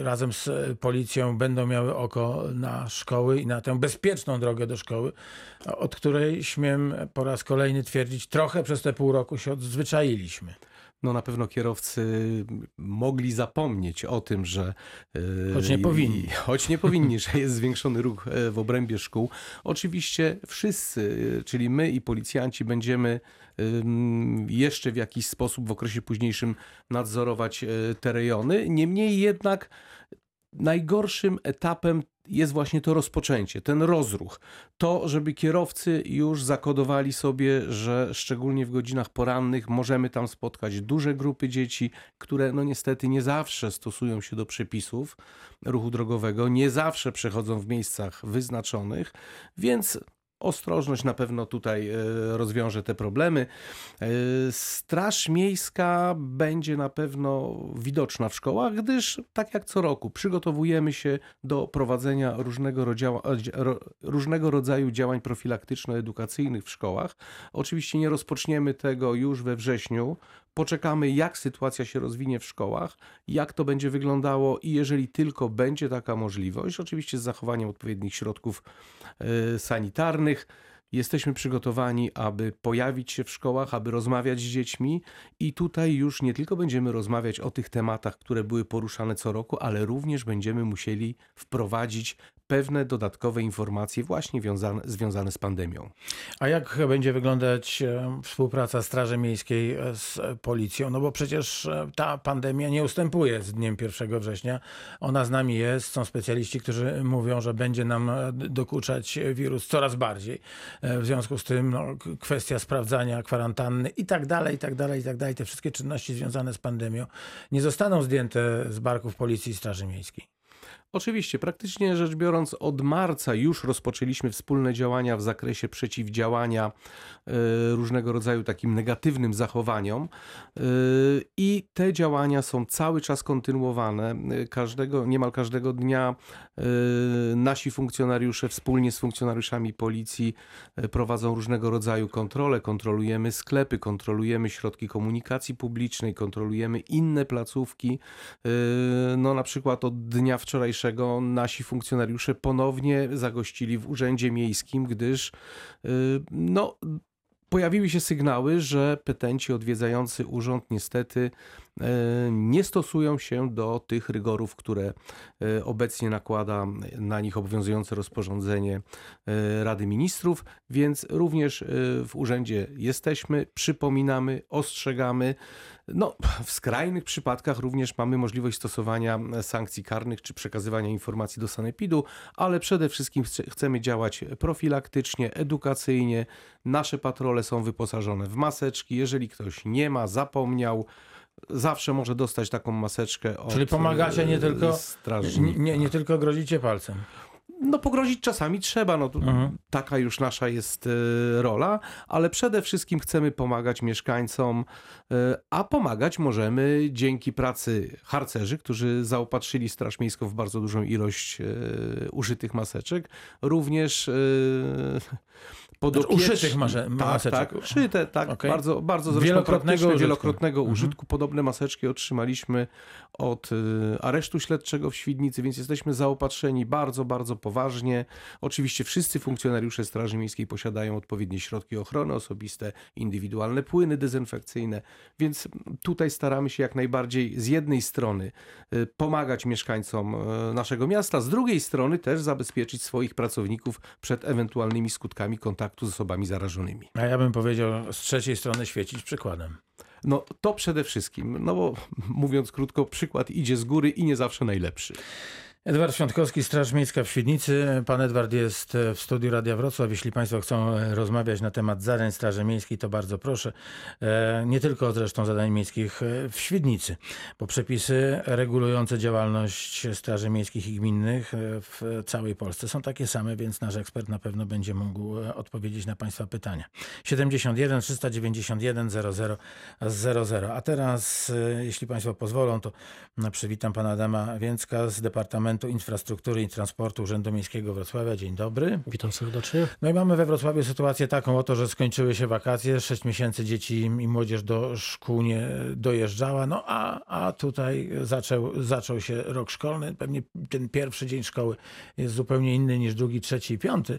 razem z policją będą miały oko na szkoły i na tę bezpieczną drogę do szkoły, od której śmiem po raz kolejny twierdzić, trochę przez te pół roku się odzwyczailiśmy. No na pewno kierowcy mogli zapomnieć o tym, że... e, Choć nie powinni. i- Choć nie powinni, że jest zwiększony ruch e, w obrębie szkół. Oczywiście wszyscy, e, czyli my i policjanci będziemy jeszcze w jakiś sposób w okresie późniejszym nadzorować te rejony. Niemniej jednak najgorszym etapem jest właśnie to rozpoczęcie, ten rozruch. To, żeby kierowcy już zakodowali sobie, że szczególnie w godzinach porannych możemy tam spotkać duże grupy dzieci, które no niestety nie zawsze stosują się do przepisów ruchu drogowego, nie zawsze przechodzą w miejscach wyznaczonych, więc ostrożność na pewno tutaj e, rozwiąże te problemy. E, Straż miejska będzie na pewno widoczna w szkołach, gdyż tak jak co roku przygotowujemy się do prowadzenia różnego, ro- różnego rodzaju działań profilaktyczno-edukacyjnych w szkołach. Oczywiście nie rozpoczniemy tego już we wrześniu. Poczekamy, jak sytuacja się rozwinie w szkołach, jak to będzie wyglądało i jeżeli tylko będzie taka możliwość, oczywiście z zachowaniem odpowiednich środków e, sanitarnych, jesteśmy przygotowani, aby pojawić się w szkołach, aby rozmawiać z dziećmi i tutaj już nie tylko będziemy rozmawiać o tych tematach, które były poruszane co roku, ale również będziemy musieli wprowadzić pewne dodatkowe informacje właśnie wiązane, związane z pandemią. A jak będzie wyglądać e, współpraca Straży Miejskiej e, z policją? No bo przecież e, ta pandemia nie ustępuje z dniem 1 września. Ona z nami jest. Są specjaliści, którzy mówią, że będzie nam dokuczać wirus coraz bardziej. W związku z tym no, kwestia sprawdzania kwarantanny i tak dalej, i tak dalej, i tak dalej. Te wszystkie czynności związane z pandemią nie zostaną zdjęte z barków Policji i Straży Miejskiej. Oczywiście, praktycznie rzecz biorąc, od marca już rozpoczęliśmy wspólne działania w zakresie przeciwdziałania e, różnego rodzaju takim negatywnym zachowaniom e, i te działania są cały czas kontynuowane. Każdego, niemal każdego dnia e, nasi funkcjonariusze wspólnie z funkcjonariuszami policji prowadzą różnego rodzaju kontrole. Kontrolujemy sklepy, kontrolujemy środki komunikacji publicznej, kontrolujemy inne placówki. No na przykład od dnia wczorajszego nasi funkcjonariusze ponownie zagościli w urzędzie miejskim, gdyż yy, no, pojawiły się sygnały, że petenci odwiedzający urząd niestety nie stosują się do tych rygorów, które yy, obecnie nakłada na nich obowiązujące rozporządzenie yy, Rady Ministrów, więc również w urzędzie jesteśmy, przypominamy, ostrzegamy. No, w skrajnych przypadkach również mamy możliwość stosowania sankcji karnych czy przekazywania informacji do sanepidu, ale przede wszystkim chce- chcemy działać profilaktycznie, edukacyjnie. Nasze patrole są wyposażone w maseczki. Jeżeli ktoś nie ma, zapomniał, zawsze może dostać taką maseczkę od Czyli pomagacie nie e, tylko- Nie, strażnika. nie, nie tylko grozicie palcem. No pogrozić czasami trzeba, no Mhm. taka już nasza jest e, rola, ale przede wszystkim chcemy pomagać mieszkańcom, e, a pomagać możemy dzięki pracy harcerzy, którzy zaopatrzyli Straż Miejską w bardzo dużą ilość e, użytych maseczek, również e, podopieczni- Uszytych masze- tak, maseczek. Tak, uszyte, tak, Okej. bardzo, bardzo zresztą Wielokrotnego użytku. wielokrotnego Mhm. użytku. Podobne maseczki otrzymaliśmy od aresztu śledczego w Świdnicy, więc jesteśmy zaopatrzeni bardzo, bardzo poważnie. Oczywiście wszyscy funkcjonariusze Straży Miejskiej posiadają odpowiednie środki ochrony osobiste, indywidualne płyny dezynfekcyjne, więc tutaj staramy się jak najbardziej z jednej strony e, pomagać mieszkańcom e, naszego miasta, z drugiej strony też zabezpieczyć swoich pracowników przed ewentualnymi skutkami kontaktu z osobami zarażonymi. A ja bym powiedział z trzeciej strony świecić przykładem. No to przede wszystkim, no bo mówiąc krótko, przykład idzie z góry i nie zawsze najlepszy. Edward Świątkowski, Straż Miejska w Świdnicy. Pan Edward jest e, w studiu Radia Wrocław. Jeśli Państwo chcą e, rozmawiać na temat zadań Straży Miejskiej, to bardzo proszę. E, Nie tylko zresztą zadań miejskich w Świdnicy, bo przepisy regulujące działalność Straży Miejskich i Gminnych w całej Polsce są takie same, więc nasz ekspert na pewno będzie mógł odpowiedzieć na Państwa pytania. 71 391 00 00. A teraz, jeśli Państwo pozwolą, to przywitam Pana Adama Więcka z Departamentu Departamentu Infrastruktury i Transportu Urzędu Miejskiego Wrocławia. Dzień dobry. Witam serdecznie. No i mamy we Wrocławiu sytuację taką oto, że skończyły się wakacje, 6 miesięcy dzieci i młodzież do szkół nie dojeżdżała, no a, a tutaj zaczął, zaczął się rok szkolny. Pewnie ten pierwszy dzień szkoły jest zupełnie inny niż drugi, trzeci i piąty.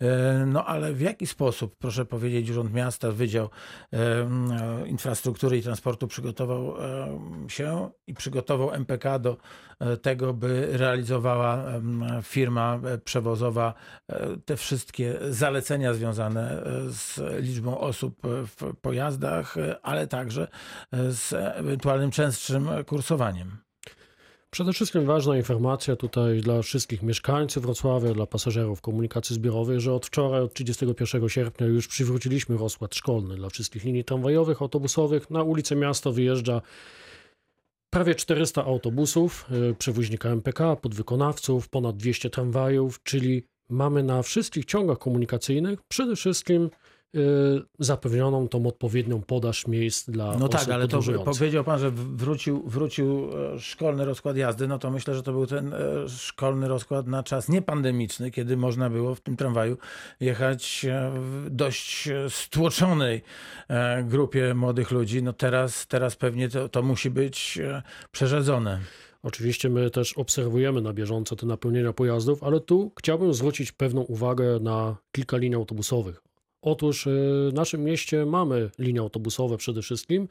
E, No ale w jaki sposób, proszę powiedzieć, Urząd Miasta, Wydział e, Infrastruktury i Transportu przygotował e, się i przygotował MPK do tego, by realizowała firma e, przewozowa e, te wszystkie zalecenia związane e, z liczbą osób w pojazdach, ale także z ewentualnym częstszym kursowaniem. Przede wszystkim ważna informacja tutaj dla wszystkich mieszkańców Wrocławia, dla pasażerów komunikacji zbiorowej, że od wczoraj, od 31 sierpnia już przywróciliśmy rozkład szkolny dla wszystkich linii tramwajowych, autobusowych. Na ulicę miasta wyjeżdża prawie 400 autobusów, y, przewoźnika MPK, podwykonawców, ponad 200 tramwajów, czyli mamy na wszystkich ciągach komunikacyjnych przede wszystkim zapewnioną tą odpowiednią podaż miejsc dla No osób tak, ale to powiedział pan, że wrócił, wrócił e, szkolny rozkład jazdy, no to myślę, że to był ten e, szkolny rozkład na czas niepandemiczny, kiedy można było w tym tramwaju jechać e, w dość stłoczonej grupie młodych ludzi. No teraz, teraz pewnie to, to musi być przerzedzone. Oczywiście my też obserwujemy na bieżąco te napełnienia pojazdów, ale tu chciałbym zwrócić pewną uwagę na kilka linii autobusowych. Otóż y, w naszym mieście mamy linie autobusowe przede wszystkim,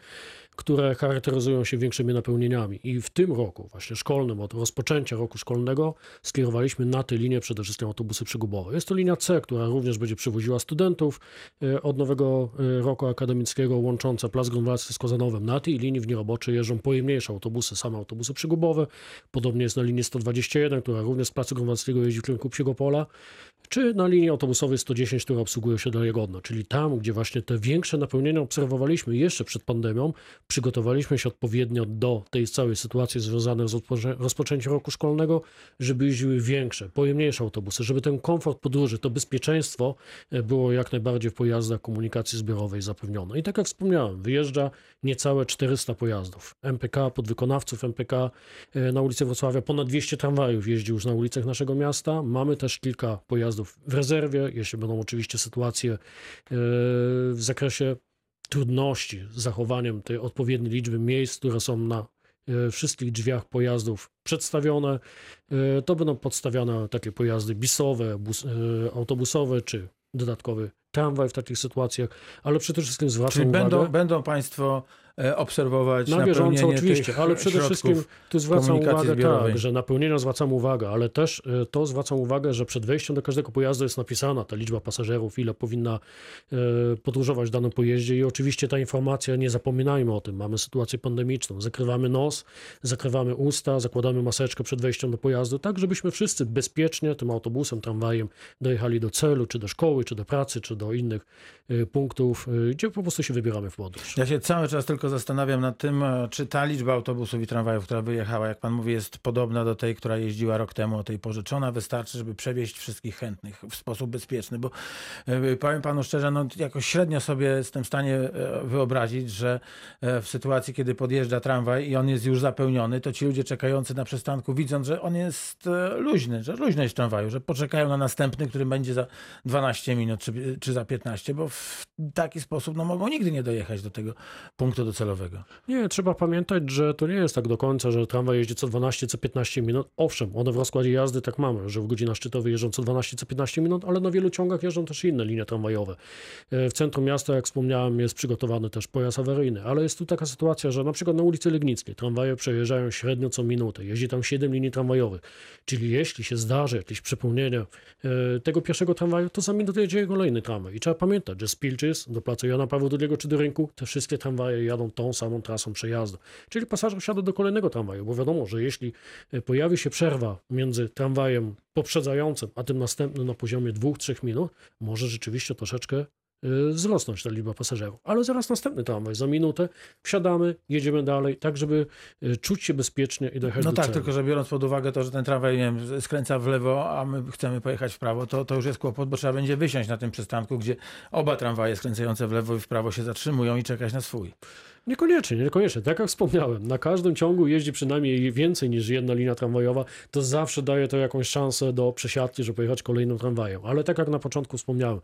które charakteryzują się większymi napełnieniami. I w tym roku, właśnie szkolnym, od rozpoczęcia roku szkolnego, skierowaliśmy na te linie przede wszystkim autobusy przygubowe. Jest to linia C, która również będzie przywoziła studentów y, od nowego y, roku akademickiego, łącząca Plac Grunwaldzki z Kozanowem. Na tej linii w dni robocze jeżdżą pojemniejsze autobusy, same autobusy przygubowe. Podobnie jest na linii 121, która również z Placu Grunwaldzkiego jeździ w kierunku Psiego Pola czy na linii autobusowej 110, która obsługuje się Jagodno, czyli tam, gdzie właśnie te większe napełnienia obserwowaliśmy jeszcze przed pandemią, przygotowaliśmy się odpowiednio do tej całej sytuacji związanej z rozpoczę- rozpoczęciem roku szkolnego, żeby jeździły większe, pojemniejsze autobusy, żeby ten komfort podróży, to bezpieczeństwo e, było jak najbardziej w pojazdach komunikacji zbiorowej zapewnione. I tak jak wspomniałem, wyjeżdża niecałe 400 pojazdów. MPK, podwykonawców MPK e, na ulicy Wrocławia, ponad 200 tramwajów jeździ już na ulicach naszego miasta. Mamy też kilka pojazdów w rezerwie, jeśli będą oczywiście sytuacje e, w zakresie trudności z zachowaniem tej odpowiedniej liczby miejsc, które są na e, wszystkich drzwiach pojazdów przedstawione, e, to będą podstawiane takie pojazdy bisowe, bus, e, autobusowe czy dodatkowy tramwaj w takich sytuacjach, ale przede wszystkim zwracam Czyli uwagę... będą, będą państwo obserwować Na bieżąco oczywiście, ale przede wszystkim tu zwracam uwagę, zbiorowej. tak, że napełnienia zwracam uwagę, ale też e, to zwracam uwagę, że przed wejściem do każdego pojazdu jest napisana ta liczba pasażerów, ile powinna e, podróżować w danym pojeździe i oczywiście ta informacja, nie zapominajmy o tym, mamy sytuację pandemiczną, zakrywamy nos, zakrywamy usta, zakładamy maseczkę przed wejściem do pojazdu, tak żebyśmy wszyscy bezpiecznie tym autobusem, tramwajem dojechali do celu, czy do szkoły, czy do pracy, czy do innych e, punktów, e, gdzie po prostu się wybieramy w podróż. Ja się cały czas tylko zastanawiam nad tym, e, czy ta liczba autobusów i tramwajów, która wyjechała, jak pan mówi, jest podobna do tej, która jeździła rok temu o tej porze. Czy ona wystarczy, żeby przewieźć wszystkich chętnych w sposób bezpieczny? Bo e, powiem panu szczerze, no jakoś średnio sobie jestem w stanie e, wyobrazić, że w sytuacji, kiedy podjeżdża tramwaj i on jest już zapełniony, to ci ludzie czekający na przystanku, widząc, że on jest luźny, że luźność tramwaju, że poczekają na następny, który będzie za 12 minut czy, czy za 15, bo w taki sposób no, mogą nigdy nie dojechać do tego punktu docelowego. Nie, trzeba pamiętać, że to nie jest tak do końca, że tramwaj jeździ co 12, co 15 minut. Owszem, one w rozkładzie jazdy tak mamy, że w godzinach szczytowych jeżdżą co 12, co 15 minut, ale na wielu ciągach jeżdżą też inne linie tramwajowe. E, W centrum miasta, jak wspomniałem, jest przygotowany też pojazd awaryjny, ale jest tu taka sytuacja, że na przykład na ulicy Legnickiej tramwaje przejeżdżają średnio co minutę. Jeździ tam 7 linii tramwajowych. Czyli jeśli się zdarzy jakieś przepełnienie e, tego pierwszego tramwaju, to za minutę jedzie kolejny tramwaj. I trzeba pamiętać, że z Pilczyc do placu Jana Pawła II czy do rynku te wszystkie tramwaje jadą tą samą trasą przejazdu. Czyli pasażer wsiada do kolejnego tramwaju, bo wiadomo, że jeśli e, pojawi się przerwa między tramwajem poprzedzającym, a tym następnym na poziomie 2-3 minut, może rzeczywiście troszeczkę wzrosnąć ta liczba pasażerów. Ale zaraz następny tramwaj, za minutę wsiadamy, jedziemy dalej, tak żeby y, czuć się bezpiecznie i dojechać No do tak, celu. tylko że biorąc pod uwagę to, że ten tramwaj nie wiem, skręca w lewo, a my chcemy pojechać w prawo, to, to już jest kłopot, bo trzeba będzie wysiąść na tym przystanku, gdzie oba tramwaje skręcające w lewo i w prawo się zatrzymują i czekać na swój. Niekoniecznie, niekoniecznie. Tak jak wspomniałem, na każdym ciągu jeździ przynajmniej więcej niż jedna linia tramwajowa, to zawsze daje to jakąś szansę do przesiadki, żeby pojechać kolejnym tramwajem. Ale tak jak na początku wspomniałem,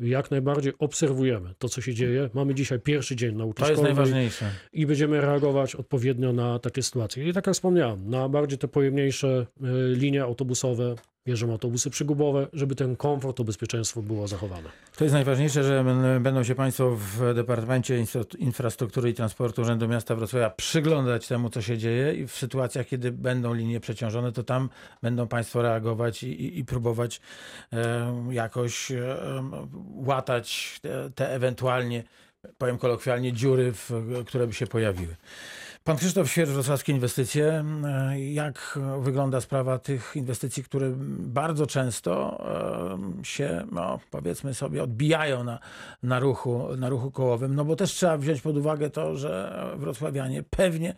jak najbardziej obserwujemy to, co się dzieje. Mamy dzisiaj pierwszy dzień nauki To jest najważniejsze. i będziemy reagować odpowiednio na takie sytuacje. I tak jak wspomniałem, na bardziej te pojemniejsze y, linie autobusowe, bierzemy autobusy przygubowe, żeby ten komfort, to bezpieczeństwo było zachowane. To jest najważniejsze, że będą się Państwo w Departamencie Infra- Infrastruktury i Transportu Urzędu Miasta Wrocławia przyglądać temu, co się dzieje i w sytuacjach, kiedy będą linie przeciążone, to tam będą Państwo reagować i, i, i próbować e, jakoś e, łatać te, te ewentualnie, powiem kolokwialnie, dziury, w, które by się pojawiły. Pan Krzysztof Świerz, Wrocławskie Inwestycje. Jak wygląda sprawa tych inwestycji, które bardzo często się, no, powiedzmy sobie, odbijają na, na, ruchu, na ruchu kołowym? No bo też trzeba wziąć pod uwagę to, że wrocławianie pewnie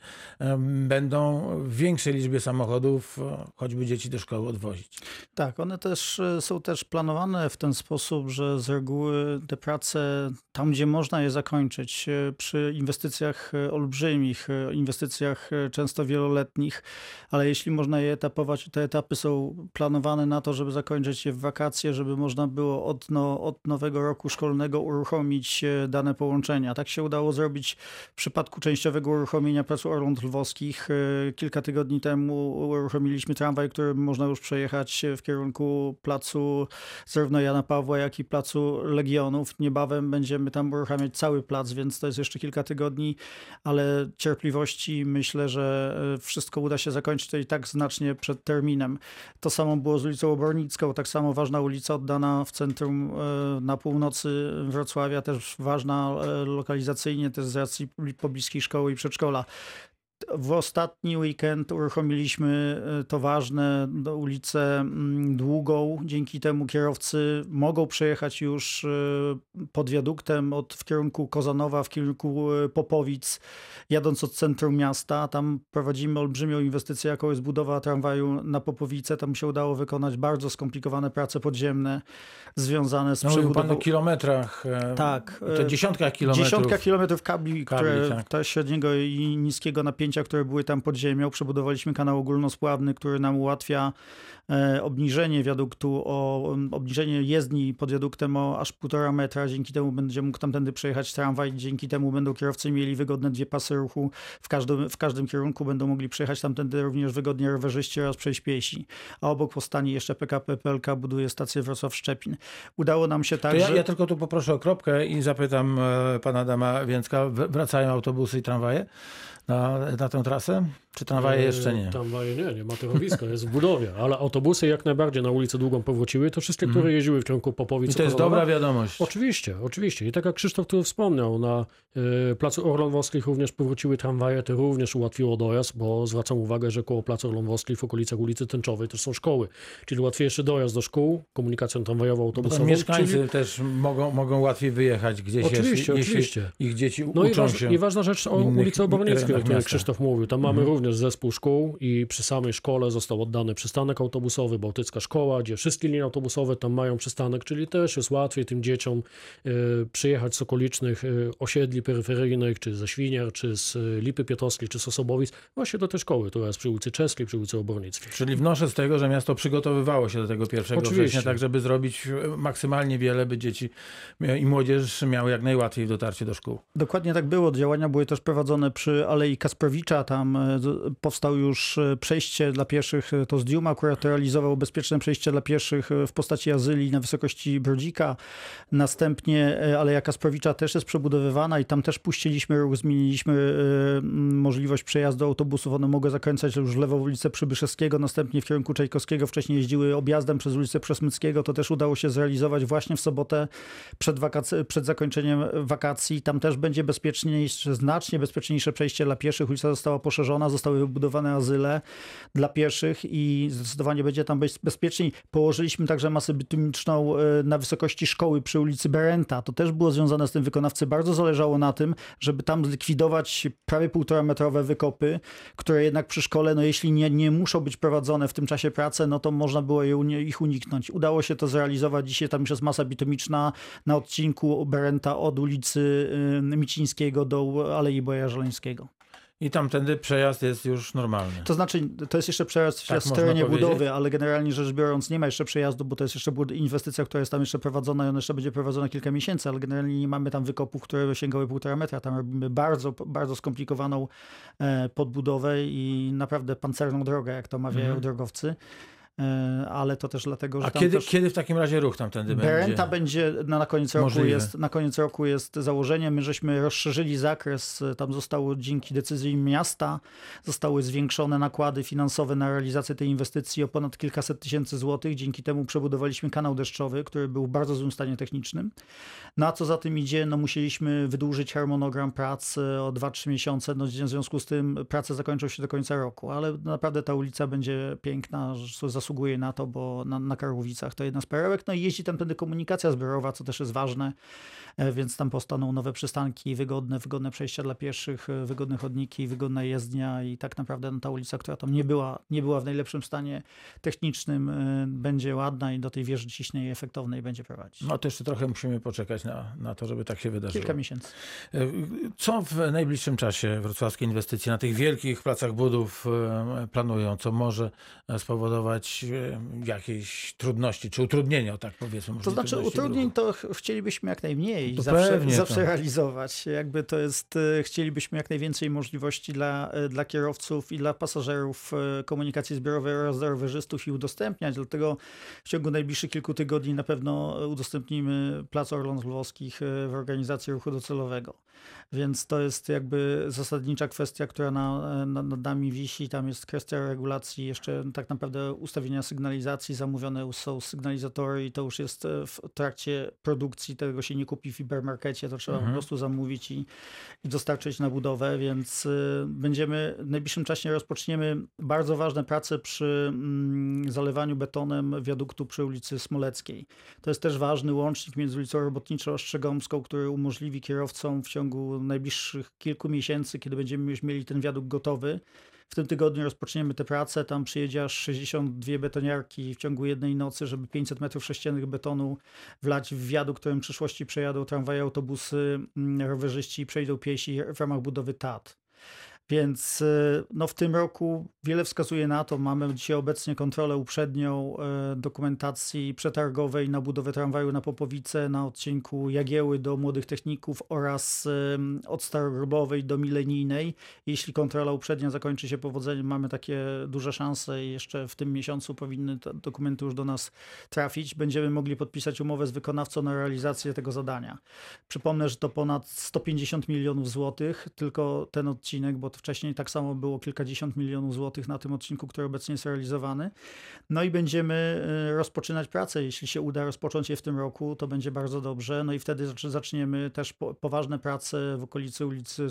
będą w większej liczbie samochodów, e, choćby dzieci do szkoły odwozić. Tak, one też e, są też planowane w ten sposób, że z reguły te prace tam, gdzie można je zakończyć, e, przy inwestycjach olbrzymich, inwestycjach e, często wieloletnich, ale jeśli można je etapować, te etapy są planowane na to, żeby zakończyć je w wakacje, żeby można było od, no, od nowego roku szkolnego uruchomić e, dane połączenia. Tak się udało zrobić w przypadku częściowego uruchomienia Placu Orląt Lwowskich. E, Kilka tygodni temu uruchomiliśmy tramwaj, którym można już przejechać w kierunku placu zarówno Jana Pawła, jak i placu Legionów. Niebawem będziemy tam uruchamiać cały plac, więc to jest jeszcze kilka tygodni, ale cierpliwości myślę, że e, wszystko uda się zakończyć to i tak znacznie przed terminem. To samo było z ulicą Obornicką, tak samo ważna ulica oddana w centrum e, na północy Wrocławia, też ważna e, lokalizacyjnie, też z racji pobliskiej szkoły i przedszkola. W ostatni weekend uruchomiliśmy e, to ważne do ulicę mm, Długą. Dzięki temu kierowcy mogą przejechać już e, pod wiaduktem od, w kierunku Kozanowa, w kierunku e, Popowic, jadąc od centrum miasta. Tam prowadzimy olbrzymią inwestycję, jaką jest budowa tramwaju na Popowice. Tam się udało wykonać bardzo skomplikowane prace podziemne związane z No, mówił Pan przebudową. o kilometrach, Tak. to dziesiątkach kilometrów. Dziesiątka kilometrów kabli, Kabli, które tak. średniego i niskiego napięcia, które były tam pod ziemią. Przebudowaliśmy kanał ogólnospławny, który nam ułatwia obniżenie wiaduktu, o, obniżenie jezdni pod wiaduktem o aż półtora metra. Dzięki temu będzie mógł tamtędy przejechać tramwaj. Dzięki temu będą kierowcy mieli wygodne dwie pasy ruchu w każdym, w każdym kierunku. Będą mogli przejechać tamtędy również wygodnie rowerzyści oraz przejść piesi. A obok powstanie jeszcze PKP PLK, buduje stację Wrocław-Szczepin. Udało nam się także... ja, ja tylko tu poproszę o kropkę i zapytam e, pana Adama Więcka, wracają autobusy i tramwaje na, na tę trasę? Czy tramwaje jeszcze nie? E, Tramwaje nie, nie ma torowiska, jest w budowie, ale autobusy jak najbardziej na ulicę Długą powróciły. To wszystkie, które jeździły w kierunku Popowic. Mhm. I to jest Koronowa. dobra wiadomość. Oczywiście, oczywiście. I tak jak Krzysztof tu wspomniał, na y, Placu Orląt Włoskich również powróciły tramwaje, to również ułatwiło dojazd, bo zwracam uwagę, że koło Placu Orląt Włoskich w okolicach ulicy Tęczowej też są szkoły, czyli łatwiejszy dojazd do szkół, komunikacją tramwajową, autobusową. mieszkańcy czyli... też mogą, mogą łatwiej wyjechać gdzieś, Oczywiście, jeśli, oczywiście. ich dzieci No i, uczą waż, się. i ważna rzecz o ulicy Obornickiej, o której. Krzysztof mówił. Tam mamy Mhm. również zespół szkół i przy samej szkole został oddany przystanek autobusowy, Bałtycka Szkoła, gdzie wszystkie linie autobusowe tam mają przystanek, czyli też jest łatwiej tym dzieciom y, przyjechać z okolicznych y, osiedli peryferyjnych, czy ze Świniar, czy z y, Lipy Piotrowskiej, czy z Osobowic, właśnie do tej szkoły, która jest przy ulicy Czeskiej, przy ulicy Obornickiej. Czyli wnoszę z tego, że miasto przygotowywało się do tego 1 Oczywiście. września, tak żeby zrobić e, maksymalnie wiele, by dzieci i młodzież miały jak najłatwiej w dotarcie do szkół. Dokładnie tak było. Działania były też prowadzone przy Alei Kasprowicza. Tam e, z- powstał już e, przejście dla pieszych. E, To Zdium akurat realizował bezpieczne przejście dla pieszych e, w postaci azylii na wysokości Brodzika. Następnie e, Aleja Kasprowicza też jest przebudowywana i tam też puściliśmy ruch, zmieniliśmy e, możliwość przejazdu autobusów. One mogły zakończać już w lewą ulicę Przybyszewskiego, następnie w kierunku Czajkowskiego. Wcześniej jeździły objazdem przez ulicę Przesmyckiego. To też udało się zrealizować właśnie w sobotę przed, wakac- przed zakończeniem wakacji. Tam też będzie bezpieczniejsze, znacznie bezpieczniejsze przejście dla pieszych. Ulica została poszerzona, zostały wybudowane azyle dla pieszych i zdecydowanie będzie tam bez- bezpieczniej. Położyliśmy także masę bitumiczną e, na wysokości szkoły przy ulicy Berenta. To też było związane z tym wykonawcy. Bardzo zależało na tym, żeby tam zlikwidować prawie półtora metrowe wykopy, które jednak przy szkole, no jeśli nie, nie muszą być prowadzone w tym czasie pracy, no to można było ich uniknąć. Udało się to zrealizować. Dzisiaj tam już jest masa bitumiczna na odcinku Berenta od ulicy y, Micińskiego do Alei Boja Żeleńskiego. I tamtędy przejazd jest już normalny. To znaczy, to jest jeszcze przejazd Tak w terenie budowy, ale generalnie rzecz biorąc nie ma jeszcze przejazdu, bo to jest jeszcze inwestycja, która jest tam jeszcze prowadzona i ona jeszcze będzie prowadzona kilka miesięcy, ale generalnie nie mamy tam wykopów, które sięgały półtora metra. Tam robimy bardzo, bardzo skomplikowaną e, podbudowę i naprawdę pancerną drogę, jak to mawiają Mhm. drogowcy. E, ale to też dlatego, że A kiedy, też... kiedy w takim razie ruch tamtędy Berenta będzie? będzie na, na koniec roku Możliwe. jest na koniec roku jest założenie. My żeśmy rozszerzyli zakres. Tam zostało dzięki decyzji miasta zostały zwiększone nakłady finansowe na realizację tej inwestycji o ponad kilkaset tysięcy złotych. Dzięki temu przebudowaliśmy kanał deszczowy, który był w bardzo złym stanie technicznym. Na co za tym idzie, no musieliśmy wydłużyć harmonogram prac e, o 2-3 miesiące. No, w związku z tym prace zakończą się do końca roku, ale naprawdę ta ulica będzie piękna, że zasługuje na to, bo na, na Karłowicach to jedna z perełek. No i jeździ tam wtedy komunikacja zbiorowa, co też jest ważne, e, więc tam powstaną nowe przystanki, wygodne, wygodne przejścia dla pieszych, e, wygodne chodniki, wygodna jezdnia i tak naprawdę no, ta ulica, która tam nie była, nie była w najlepszym stanie technicznym, e, będzie ładna i do tej wieży ciśnień efektownej będzie prowadzić. No to jeszcze trochę musimy poczekać na, na to, żeby tak się wydarzyło. Kilka miesięcy. Co w najbliższym czasie wrocławskie inwestycje na tych wielkich placach budów planują, co może spowodować e, jakieś trudności, czy utrudnienia, tak powiedzmy. To znaczy utrudnień to ch- chcielibyśmy jak najmniej To zawsze, zawsze tak. realizować. Jakby to jest, e, chcielibyśmy jak najwięcej możliwości dla, e, dla kierowców i dla pasażerów komunikacji zbiorowej oraz dla rowerzystów i udostępniać. Dlatego w ciągu najbliższych kilku tygodni na pewno udostępnimy Plac Orląt Lwowskich w organizacji ruchu docelowego. Więc to jest jakby zasadnicza kwestia, która na, na, nad nami wisi. Tam jest kwestia regulacji, jeszcze tak naprawdę ustawienia sygnalizacji. Zamówione są sygnalizatory i to już jest e, w trakcie produkcji. Tego się nie kupi w hipermarkecie, to trzeba Mhm. po prostu zamówić i, i dostarczyć na budowę, więc y, będziemy w najbliższym czasie rozpoczniemy bardzo ważne prace przy mm, zalewaniu betonem wiaduktu przy ulicy Smoleckiej. To jest też ważny łącznik między ulicą Robotniczą a Strzegomską, który umożliwi kierowcom w ciągu najbliższych kilku miesięcy, kiedy będziemy już mieli ten wiadukt gotowy. W tym tygodniu rozpoczniemy te prace. Tam przyjedzie aż 62 betoniarki w ciągu jednej nocy, żeby 500 metrów sześciennych betonu wlać w wiadukt, którym w przyszłości przejadą tramwaje, autobusy, mm, rowerzyści i przejdą piesi w ramach budowy TAT. Więc y, no, w tym roku wiele wskazuje na to. Mamy dzisiaj obecnie kontrolę uprzednią e, dokumentacji przetargowej na budowę tramwaju na Popowice na odcinku Jagieły do Młodych Techników oraz od Starogrobowej do Milenijnej. Jeśli kontrola uprzednia zakończy się powodzeniem, mamy takie duże szanse i jeszcze w tym miesiącu powinny te dokumenty już do nas trafić. Będziemy mogli podpisać umowę z wykonawcą na realizację tego zadania. Przypomnę, że to ponad 150 milionów złotych, tylko ten odcinek, bo wcześniej tak samo było kilkadziesiąt milionów złotych na tym odcinku, który obecnie jest realizowany. No i będziemy y, rozpoczynać pracę. Jeśli się uda rozpocząć je w tym roku, to będzie bardzo dobrze. No i wtedy zacz- zaczniemy też po, poważne prace w okolicy ulicy,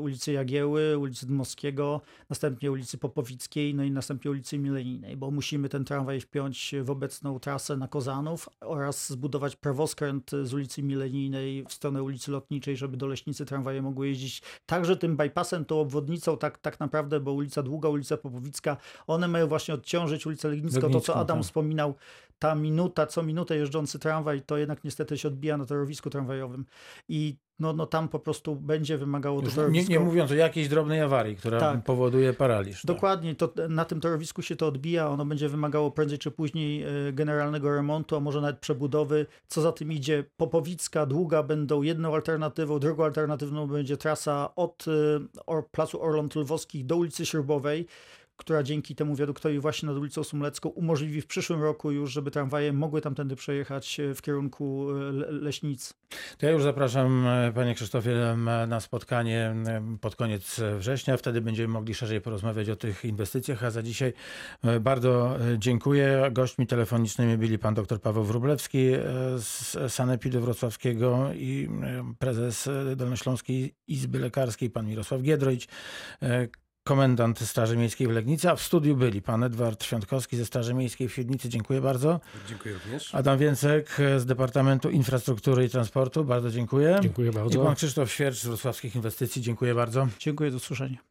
ulicy Jagieły, ulicy Dmowskiego, następnie ulicy Popowickiej, no i następnie ulicy Milenijnej, bo musimy ten tramwaj wpiąć w obecną trasę na Kozanów oraz zbudować prawoskręt z ulicy Milenijnej w stronę ulicy Lotniczej, żeby do Leśnicy tramwaje mogły jeździć także tym bypassem, tą obwodnicą tak, tak naprawdę, bo ulica Długa, ulica Popowicka, one mają właśnie odciążyć ulicę Legnicką, to co Adam tak. wspominał, ta minuta, co minutę jeżdżący tramwaj, to jednak niestety się odbija na torowisku tramwajowym i no, no tam po prostu będzie wymagało Już nie, nie mówiąc o jakiejś drobnej awarii, która Tak. powoduje paraliż. tak. Dokładnie, to na tym torowisku się to odbija, ono będzie wymagało prędzej czy później e, generalnego remontu, a może nawet przebudowy. Co za tym idzie, Popowicka, Długa będą jedną alternatywą, drugą alternatywną będzie trasa od e, or, placu Orląt Lwowskich do ulicy Śrubowej, która dzięki temu wiaduktowi właśnie nad ulicą Sumlecką umożliwi w przyszłym roku już, żeby tramwaje mogły tamtędy przejechać e, w kierunku e, Le- Leśnic. To ja już zapraszam e, panie Krzysztofie na spotkanie pod koniec września. Wtedy będziemy mogli szerzej porozmawiać o tych inwestycjach. A za dzisiaj bardzo dziękuję. Gośćmi telefonicznymi byli pan dr Paweł Wróblewski e, z Sanepidu Wrocławskiego i prezes Dolnośląskiej Izby Lekarskiej, pan Mirosław Giedroyć. Komendant Straży Miejskiej w Legnicy, a w studiu byli pan Edward Świątkowski ze Straży Miejskiej w Świdnicy. Dziękuję bardzo. Dziękuję również. Adam Więcek z Departamentu Infrastruktury i Transportu. Bardzo dziękuję. Dziękuję I bardzo. pan Krzysztof Świercz z Wrocławskich Inwestycji. Dziękuję bardzo. Dziękuję, do usłyszenia.